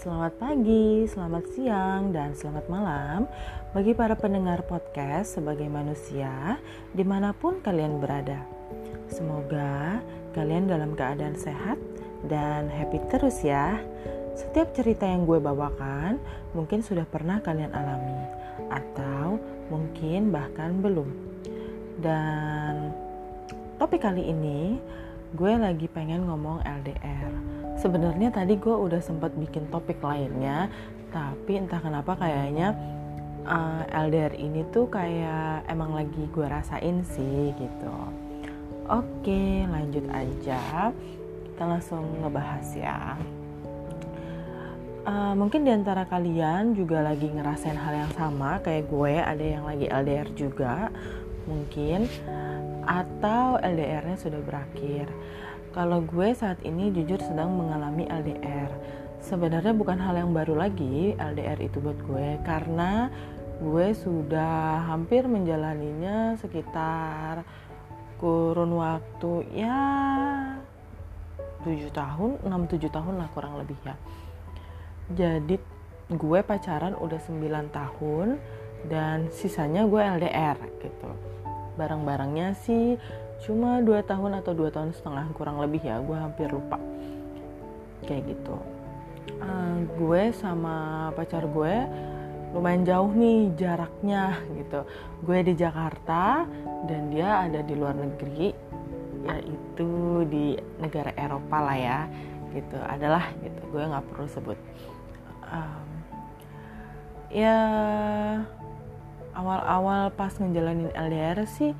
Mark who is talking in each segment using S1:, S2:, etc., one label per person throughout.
S1: Selamat pagi, selamat siang, dan selamat malam bagi para pendengar podcast sebagai manusia di mana pun kalian berada. Semoga kalian dalam keadaan sehat dan happy terus ya. Setiap cerita yang gue bawakan mungkin sudah pernah kalian alami, atau mungkin bahkan belum. Dan topik kali ini gue lagi pengen ngomong LDR sebenarnya tadi gue udah sempat bikin topik lainnya tapi entah kenapa kayaknya uh, eh, LDR ini tuh kayak emang lagi gue rasain sih gitu. Oke lanjut aja. Kita langsung ngebahas ya. Uh, mungkin di antara kalian juga lagi ngerasain hal yang sama kayak gue ada yang lagi LDR juga mungkin atau LDR-nya sudah berakhir kalau gue saat ini jujur sedang mengalami LDR. Sebenarnya bukan hal yang baru lagi LDR itu buat gue karena gue sudah hampir menjalaninya sekitar kurun waktu ya 7 tahun, 6-7 tahun lah kurang lebih ya. Jadi gue pacaran udah 9 tahun dan sisanya gue LDR gitu. Barang-barangnya sih. Cuma dua tahun atau dua tahun setengah kurang lebih ya gue hampir lupa. Kayak gitu. Uh, gue sama pacar gue lumayan jauh nih jaraknya gitu. Gue di Jakarta dan dia ada di luar negeri yaitu di negara Eropa lah ya gitu. Adalah gitu. Gue nggak perlu sebut. Um, ya awal-awal pas ngejalanin LDR sih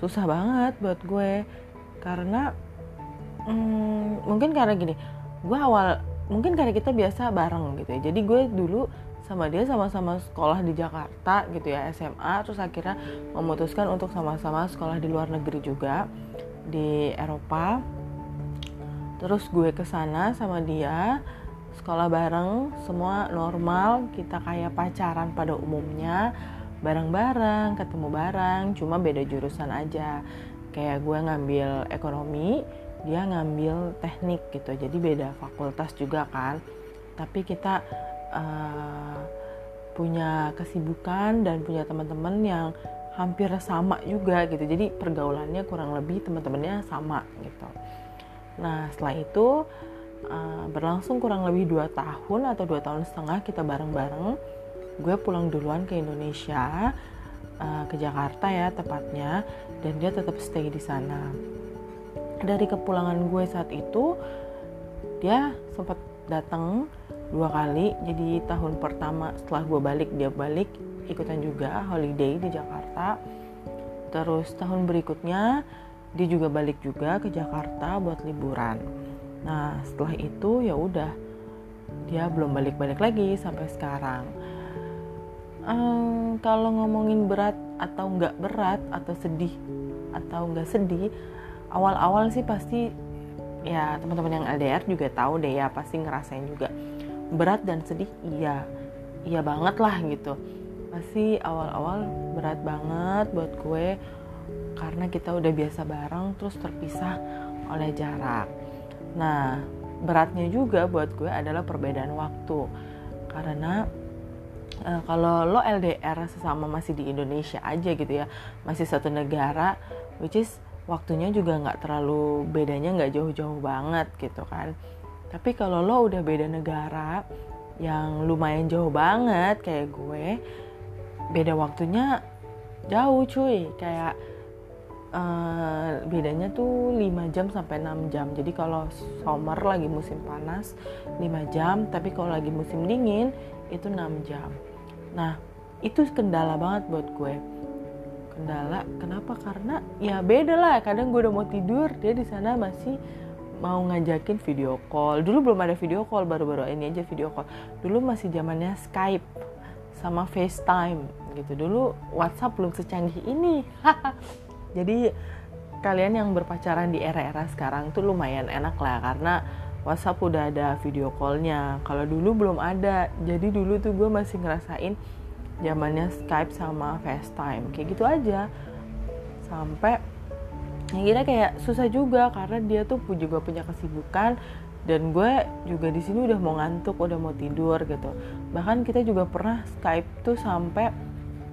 S1: susah banget buat gue. Karena hmm, mungkin karena gini gue awal mungkin karena kita biasa bareng gitu ya. Jadi gue dulu sama dia sama-sama sekolah di Jakarta gitu ya SMA terus akhirnya memutuskan untuk sama-sama sekolah di luar negeri juga di Eropa. Terus gue ke sana sama dia sekolah bareng semua normal kita kayak pacaran pada umumnya bareng-bareng, ketemu bareng, cuma beda jurusan aja. Kayak gue ngambil ekonomi, dia ngambil teknik gitu, jadi beda fakultas juga kan. Tapi kita uh, punya kesibukan dan punya teman-teman yang hampir sama juga gitu. Jadi pergaulannya kurang lebih teman-temannya sama gitu. Nah setelah itu uh, berlangsung kurang lebih dua tahun atau dua tahun setengah kita bareng-bareng. Gue pulang duluan ke Indonesia uh, ke Jakarta ya tepatnya dan dia tetap stay di sana. Dari kepulangan gue saat itu dia sempat datang dua kali. Jadi tahun pertama setelah gue balik dia balik ikutan juga holiday di Jakarta. Terus tahun berikutnya dia juga balik juga ke Jakarta buat liburan nah setelah itu ya udah dia belum balik-balik lagi sampai sekarang. Um, kalau ngomongin berat atau nggak berat atau sedih atau nggak sedih awal-awal sih pasti ya teman-teman yang LDR juga tahu deh ya pasti ngerasain juga berat dan sedih iya iya banget lah gitu. Pasti awal-awal berat banget buat gue karena kita udah biasa bareng terus terpisah oleh jarak nah beratnya juga buat gue adalah perbedaan waktu. Karena uh, kalau lo LDR sesama masih di Indonesia aja gitu ya masih satu negara which is waktunya juga nggak terlalu bedanya nggak jauh-jauh banget gitu kan. Tapi kalau lo udah beda negara yang lumayan jauh banget kayak gue beda waktunya jauh cuy. Kayak uh, bedanya tuh 5 jam sampai 6 jam jadi kalau summer lagi musim panas 5 jam tapi kalau lagi musim dingin itu 6 jam Nah, itu kendala banget buat gue. Kendala, kenapa? Karena ya beda lah. Kadang gue udah mau tidur, dia di sana masih mau ngajakin video call. Dulu belum ada video call, baru-baru ini aja video call. Dulu masih zamannya Skype sama FaceTime gitu. Dulu WhatsApp belum secanggih ini. Jadi kalian yang berpacaran di era-era sekarang tuh lumayan enak lah karena WhatsApp udah ada video callnya. Kalau dulu belum ada. Jadi dulu tuh gue masih ngerasain zamannya Skype sama FaceTime. Kayak gitu aja. Sampai yang kira kayak susah juga karena dia tuh juga punya kesibukan. Dan gue juga di sini udah mau ngantuk udah mau tidur gitu. Bahkan kita juga pernah Skype tuh sampai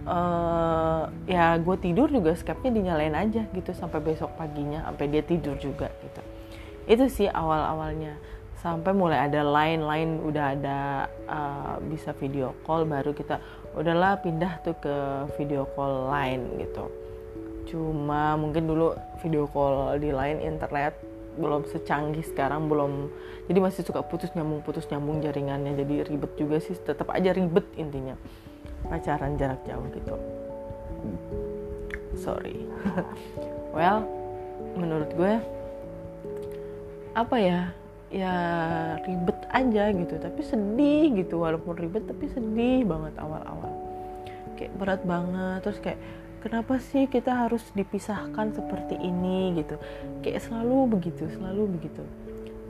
S1: uh, ya gue tidur juga Skype-nya dinyalain aja gitu sampai besok paginya sampai dia tidur juga gitu. Itu sih awal-awalnya. Sampai mulai ada line lain udah ada uh, bisa video call baru kita udahlah pindah tuh ke video call lain gitu. Cuma mungkin dulu video call di line internet belum secanggih sekarang belum jadi masih suka putus nyambung putus nyambung jaringannya jadi ribet juga sih tetap aja ribet intinya pacaran jarak jauh gitu. Sorry. Well menurut gue apa ya ya ribet aja gitu. Tapi sedih gitu walaupun ribet tapi sedih banget awal-awal. Kayak berat banget. Terus kayak kenapa sih kita harus dipisahkan seperti ini gitu? Kayak selalu begitu selalu begitu.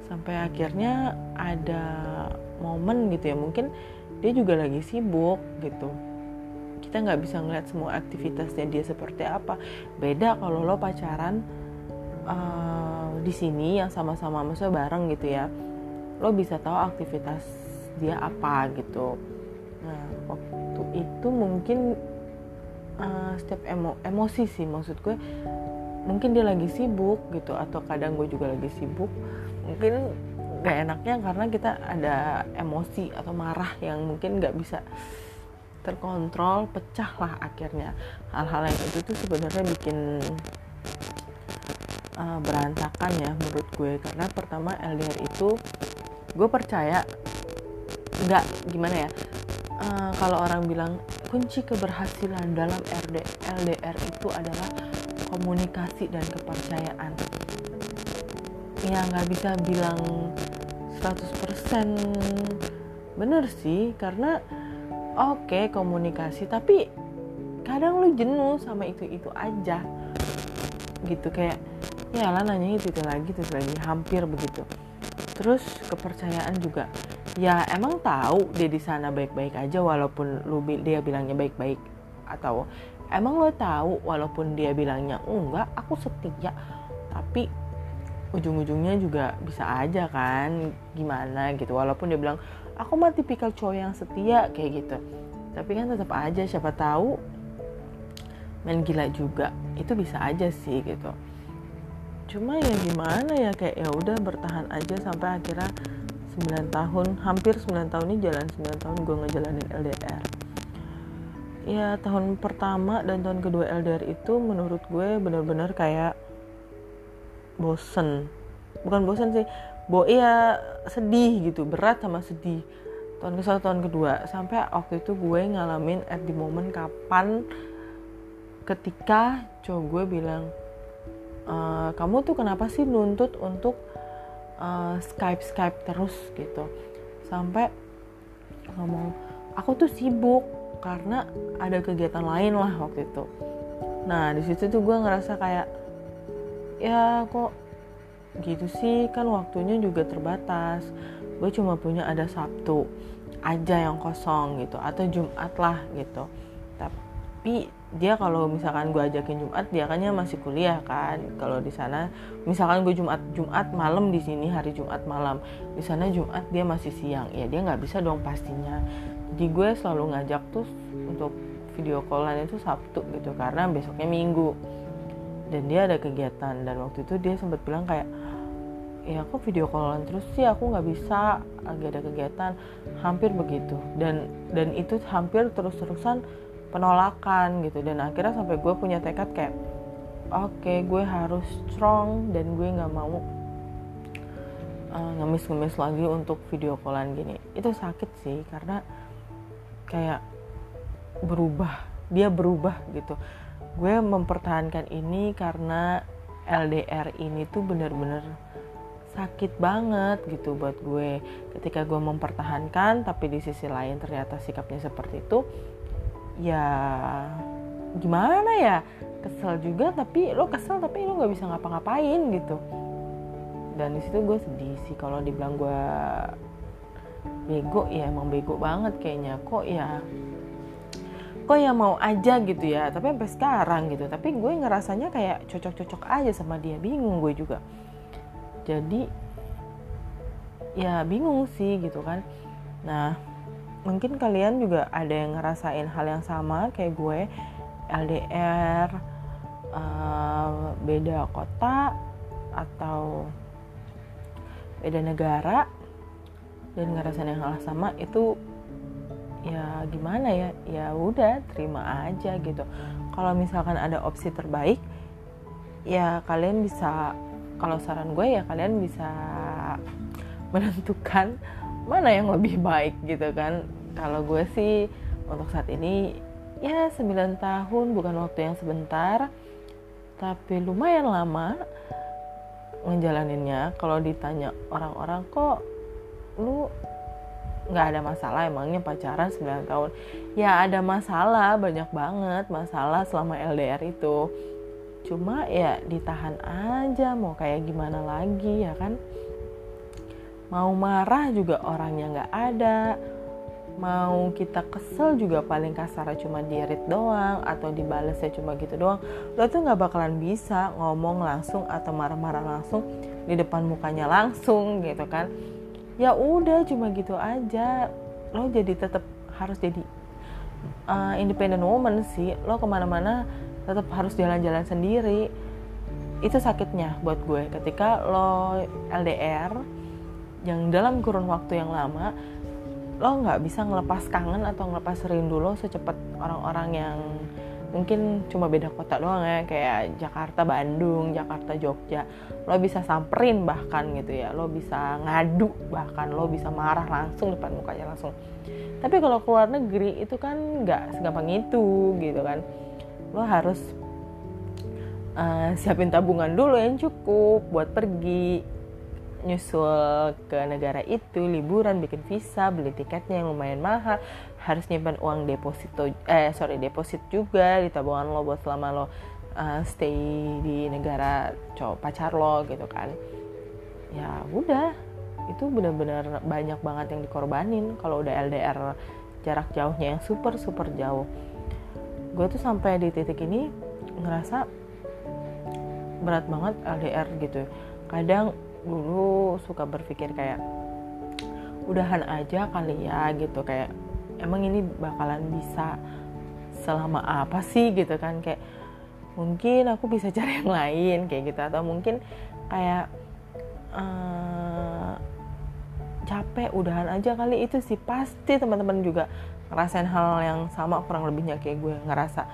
S1: Sampai akhirnya ada momen gitu ya mungkin dia juga lagi sibuk gitu. Kita nggak bisa ngeliat semua aktivitasnya dia seperti apa. Beda kalau lo pacaran uh, di sini yang sama-sama maksudnya bareng gitu ya. Lo bisa tahu aktivitas dia apa gitu. Nah waktu itu mungkin uh, setiap emo emosi sih maksud gue. Mungkin dia lagi sibuk gitu atau kadang gue juga lagi sibuk. Mungkin gak enaknya karena kita ada emosi atau marah yang mungkin gak bisa terkontrol pecah lah akhirnya. Hal-hal yang itu tuh sebenarnya bikin uh, berantakan ya menurut gue. Karena pertama LDR itu gue percaya nggak gimana ya uh, kalau orang bilang kunci keberhasilan dalam RD, LDR itu adalah komunikasi dan kepercayaan. Ya nggak bisa bilang 100% bener sih karena oke okay, komunikasi tapi kadang lu jenuh sama itu itu aja. Gitu kayak ya lah nanya itu itu lagi terus lagi hampir begitu. Terus kepercayaan juga. Ya emang tahu dia di sana baik-baik aja walaupun lu dia bilangnya baik-baik atau emang lo tahu walaupun dia bilangnya enggak aku setia. Tapi ujung-ujungnya juga bisa aja kan gimana gitu. Walaupun dia bilang aku mah tipikal cowok yang setia kayak gitu. Tapi kan tetap aja siapa tahu main gila juga itu bisa aja sih gitu. Cuma ya gimana ya kayak ya udah bertahan aja sampai akhirnya 9 tahun hampir 9 tahun ini jalan 9 tahun gue ngejalanin LDR ya tahun pertama dan tahun kedua LDR itu menurut gue bener-bener kayak bosen. Bukan bosen sih. Bo ya sedih gitu. Berat sama sedih. Tahun ke satu tahun kedua. Sampai waktu itu gue ngalamin at the moment kapan ketika cowok gue bilang e, kamu tuh kenapa sih nuntut untuk uh, Skype Skype terus? gitu. Sampai ngomong aku tuh sibuk karena ada kegiatan lain lah waktu itu. Nah di situ tuh gue ngerasa kayak ya kok gitu sih. Kan waktunya juga terbatas. Gue cuma punya ada Sabtu aja yang kosong gitu atau Jumat lah gitu. Tapi dia kalau misalkan gue ajakin Jumat dia kannya masih kuliah kan. Kalau di sana misalkan gue Jumat Jumat malam di sini hari Jumat malam. Di sana Jumat dia masih siang. Ya dia nggak bisa dong pastinya. Jadi gue selalu ngajak tuh untuk video callan itu Sabtu gitu karena besoknya Minggu dan dia ada kegiatan. Dan waktu itu dia sempat bilang kayak ya aku video callan terus sih? Aku nggak bisa. Lagi ada kegiatan. Hampir begitu. Dan dan itu hampir terus-terusan penolakan gitu. Dan akhirnya sampai gue punya tekad kayak oke okay, gue harus strong dan gue nggak mau uh, ngemis-ngemis lagi untuk video callan gini. Itu sakit sih karena kayak berubah. Dia berubah gitu gue mempertahankan ini karena LDR ini tuh bener-bener sakit banget gitu buat gue. Ketika gue mempertahankan tapi di sisi lain ternyata sikapnya seperti itu ya gimana ya? Kesel juga tapi lo kesel tapi lo nggak bisa ngapa-ngapain gitu. Dan di situ gue sedih sih kalau dibilang gue bego ya emang bego banget kayaknya. Kok ya kok ya mau aja gitu ya. Tapi sampai sekarang gitu. Tapi gue ngerasanya kayak cocok-cocok aja sama dia. Bingung gue juga. Jadi ya bingung sih gitu kan. Nah mungkin kalian juga ada yang ngerasain hal yang sama kayak gue. LDR uh, eh, beda kota atau beda negara dan ngerasain yang hal sama itu ya gimana ya? Ya udah terima aja gitu. Kalau misalkan ada opsi terbaik ya kalian bisa kalau saran gue ya kalian bisa menentukan mana yang lebih baik gitu kan. Kalau gue sih untuk saat ini ya 9 tahun bukan waktu yang sebentar tapi lumayan lama ngejalaninnya. Kalau ditanya orang-orang kok lu nggak ada masalah emangnya pacaran 9 tahun. Ya ada masalah banyak banget masalah selama LDR itu. Cuma ya ditahan aja mau kayak gimana lagi ya kan? Mau marah juga orangnya nggak ada. Mau kita kesel juga paling kasar cuma dirit doang atau dibalesnya cuma gitu doang. Lo tuh nggak bakalan bisa ngomong langsung atau marah-marah langsung di depan mukanya langsung gitu kan ya udah cuma gitu aja. Lo jadi tetap harus jadi uh, independent woman sih. Lo ke mana-mana tetap harus jalan-jalan sendiri. Itu sakitnya buat gue. Ketika lo LDR yang dalam kurun waktu yang lama lo nggak bisa ngelepas kangen atau ngelepas rindu lo secepat orang-orang yang mungkin cuma beda kota doang ya kayak Jakarta Bandung Jakarta Jogja. Lo bisa samperin bahkan gitu ya lo bisa ngadu bahkan lo bisa marah langsung depan mukanya langsung. Tapi kalau keluar negeri itu kan nggak segampang itu gitu kan. Lo harus uh, siapin tabungan dulu yang cukup buat pergi nyusul ke negara itu liburan bikin visa beli tiketnya yang lumayan mahal harus nyimpan uang deposito eh sorry deposit juga di tabungan lo buat selama lo uh, stay di negara cowok pacar lo gitu kan. Ya udah itu benar-benar banyak banget yang dikorbanin kalau udah LDR jarak jauhnya yang super super jauh. Gue tuh sampai di titik ini ngerasa berat banget LDR gitu. Kadang dulu suka berpikir kayak udahan aja kali ya gitu. Kayak emang ini bakalan bisa selama apa sih? Gitu kan. Kayak mungkin aku bisa cari yang lain kayak gitu. Atau mungkin kayak uh, capek udahan aja kali. Itu sih pasti teman-teman juga ngerasain hal yang sama kurang lebihnya. Kayak gue ngerasa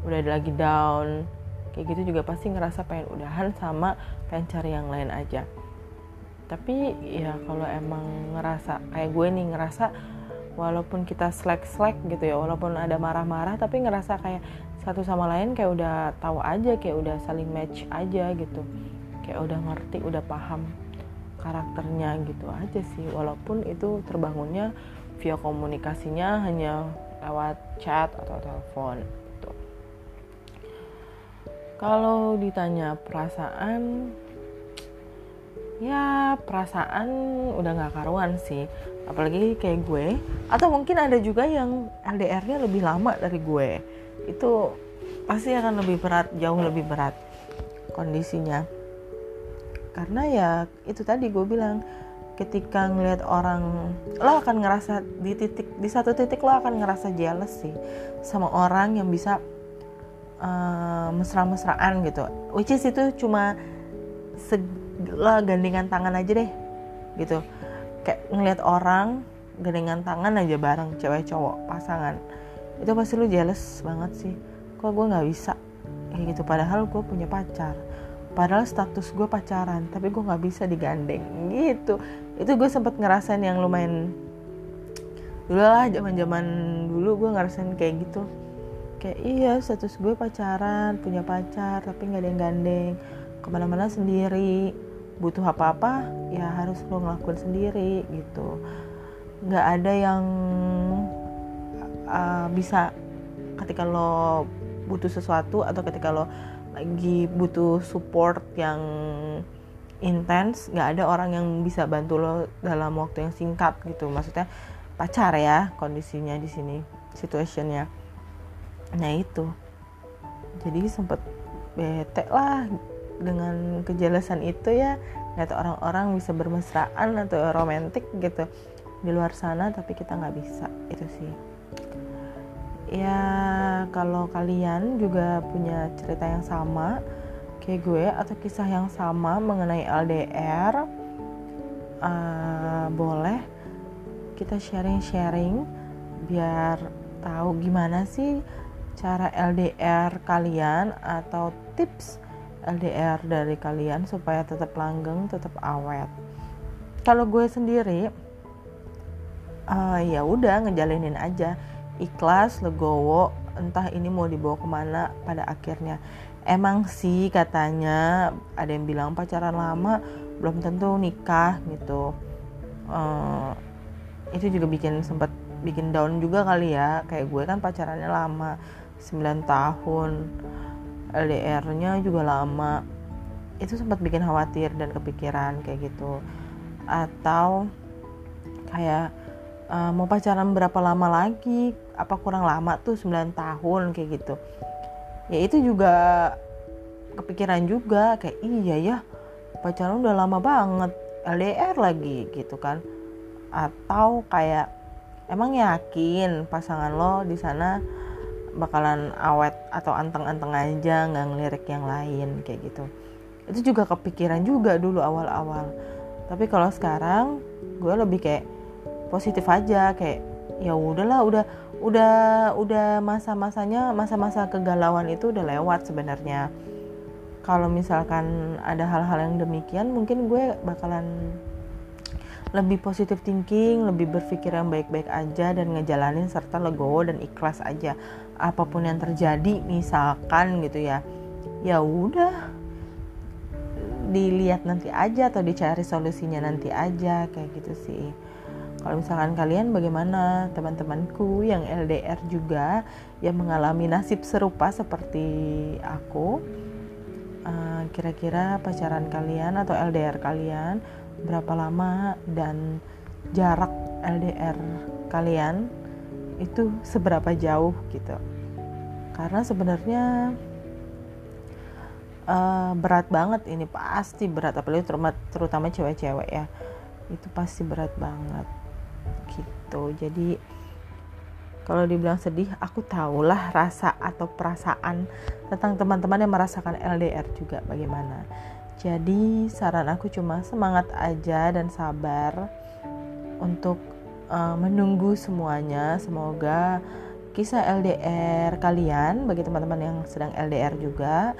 S1: udah lagi down kayak gitu juga pasti ngerasa pengen udahan sama pengen cari yang lain aja tapi ya kalau emang ngerasa kayak gue nih ngerasa walaupun kita slack slack gitu ya walaupun ada marah-marah tapi ngerasa kayak satu sama lain kayak udah tahu aja kayak udah saling match aja gitu kayak udah ngerti udah paham karakternya gitu aja sih walaupun itu terbangunnya via komunikasinya hanya lewat chat atau telepon gitu. kalau ditanya perasaan ya perasaan udah nggak karuan sih. Apalagi kayak gue. Atau mungkin ada juga yang LDR-nya lebih lama dari gue. Itu pasti akan lebih berat jauh lebih berat kondisinya. Karena ya itu tadi gue bilang ketika ngelihat orang lo akan ngerasa di titik di satu titik lo akan ngerasa jealous sih sama orang yang bisa uh, mesra-mesraan gitu. Which is itu cuma lah gandengan tangan aja deh gitu. Kayak ngeliat orang gandengan tangan aja bareng cewek cowok pasangan. Itu pasti lu jealous banget sih. Kok gue nggak bisa? Kayak gitu padahal gue punya pacar. Padahal status gue pacaran tapi gue nggak bisa digandeng gitu. Itu gue sempet ngerasain yang lumayan dulu lah zaman zaman dulu gue ngerasain kayak gitu. Kayak iya status gue pacaran punya pacar tapi nggak ada yang gandeng. Ke mana-mana sendiri butuh apa-apa ya harus lo ngelakuin sendiri gitu. Nggak ada yang uh, bisa ketika lo butuh sesuatu atau ketika lo lagi butuh support yang intens nggak ada orang yang bisa bantu lo dalam waktu yang singkat gitu. Maksudnya pacar ya kondisinya di sini situationnya. Nah itu. Jadi sempet bete lah dengan kejelasan itu ya lihat orang-orang bisa bermesraan atau romantis gitu di luar sana tapi kita nggak bisa itu sih. Ya kalau kalian juga punya cerita yang sama kayak gue atau kisah yang sama mengenai LDR uh, eh, boleh kita sharing-sharing biar tahu gimana sih cara LDR kalian atau tips LDR dari kalian supaya tetap langgeng, tetap awet. Kalau gue sendiri, uh, ya udah ngejalinin aja, ikhlas, legowo, entah ini mau dibawa ke mana pada akhirnya. Emang sih katanya ada yang bilang pacaran lama belum tentu nikah gitu. Uh, itu juga bikin sempet bikin down juga kali ya. Kayak gue kan pacarannya lama, 9 tahun LDR-nya juga lama. Itu sempat bikin khawatir dan kepikiran kayak gitu. Atau kayak uh, mau pacaran berapa lama lagi? Apa kurang lama tuh? 9 tahun kayak gitu. Ya itu juga kepikiran juga kayak iya ya pacaran udah lama banget LDR lagi gitu kan. Atau kayak emang yakin pasangan lo di sana bakalan awet atau anteng-anteng aja nggak ngelirik yang lain kayak gitu. Itu juga kepikiran juga dulu awal-awal. Tapi kalau sekarang gue lebih kayak positif aja kayak ya udahlah udah udah udah masa-masanya masa-masa kegalauan itu udah lewat sebenarnya. Kalau misalkan ada hal-hal yang demikian mungkin gue bakalan lebih positif thinking, lebih berpikir yang baik-baik aja dan ngejalanin serta legowo dan ikhlas aja. Apa pun yang terjadi misalkan gitu ya ya udah. Dilihat nanti aja atau dicari solusinya nanti aja kayak gitu sih. Kalau misalkan kalian bagaimana teman-temanku yang LDR juga yang mengalami nasib serupa seperti aku? Eh, kira-kira uh, pacaran kalian atau LDR kalian berapa lama dan jarak LDR kalian itu seberapa jauh gitu. Karena sebenarnya uh, berat banget ini pasti berat apalagi terutama, terutama cewek-cewek ya. Itu pasti berat banget gitu. Jadi kalau dibilang sedih aku tahulah rasa atau perasaan tentang teman-teman yang merasakan LDR juga bagaimana jadi saran aku cuma semangat aja dan sabar untuk uh, menunggu semuanya. Semoga kisah LDR kalian bagi teman-teman yang sedang LDR juga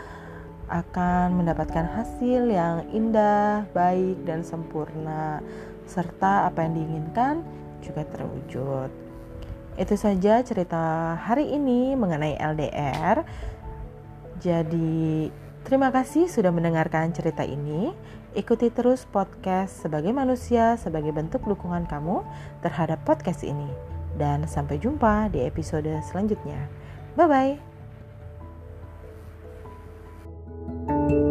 S1: akan mendapatkan hasil yang indah, baik dan sempurna serta apa yang diinginkan juga terwujud. Itu saja cerita hari ini mengenai LDR. Jadi, Terima kasih sudah mendengarkan cerita ini. Ikuti terus podcast sebagai manusia sebagai bentuk dukungan kamu terhadap podcast ini. Dan sampai jumpa di episode selanjutnya. Bye bye.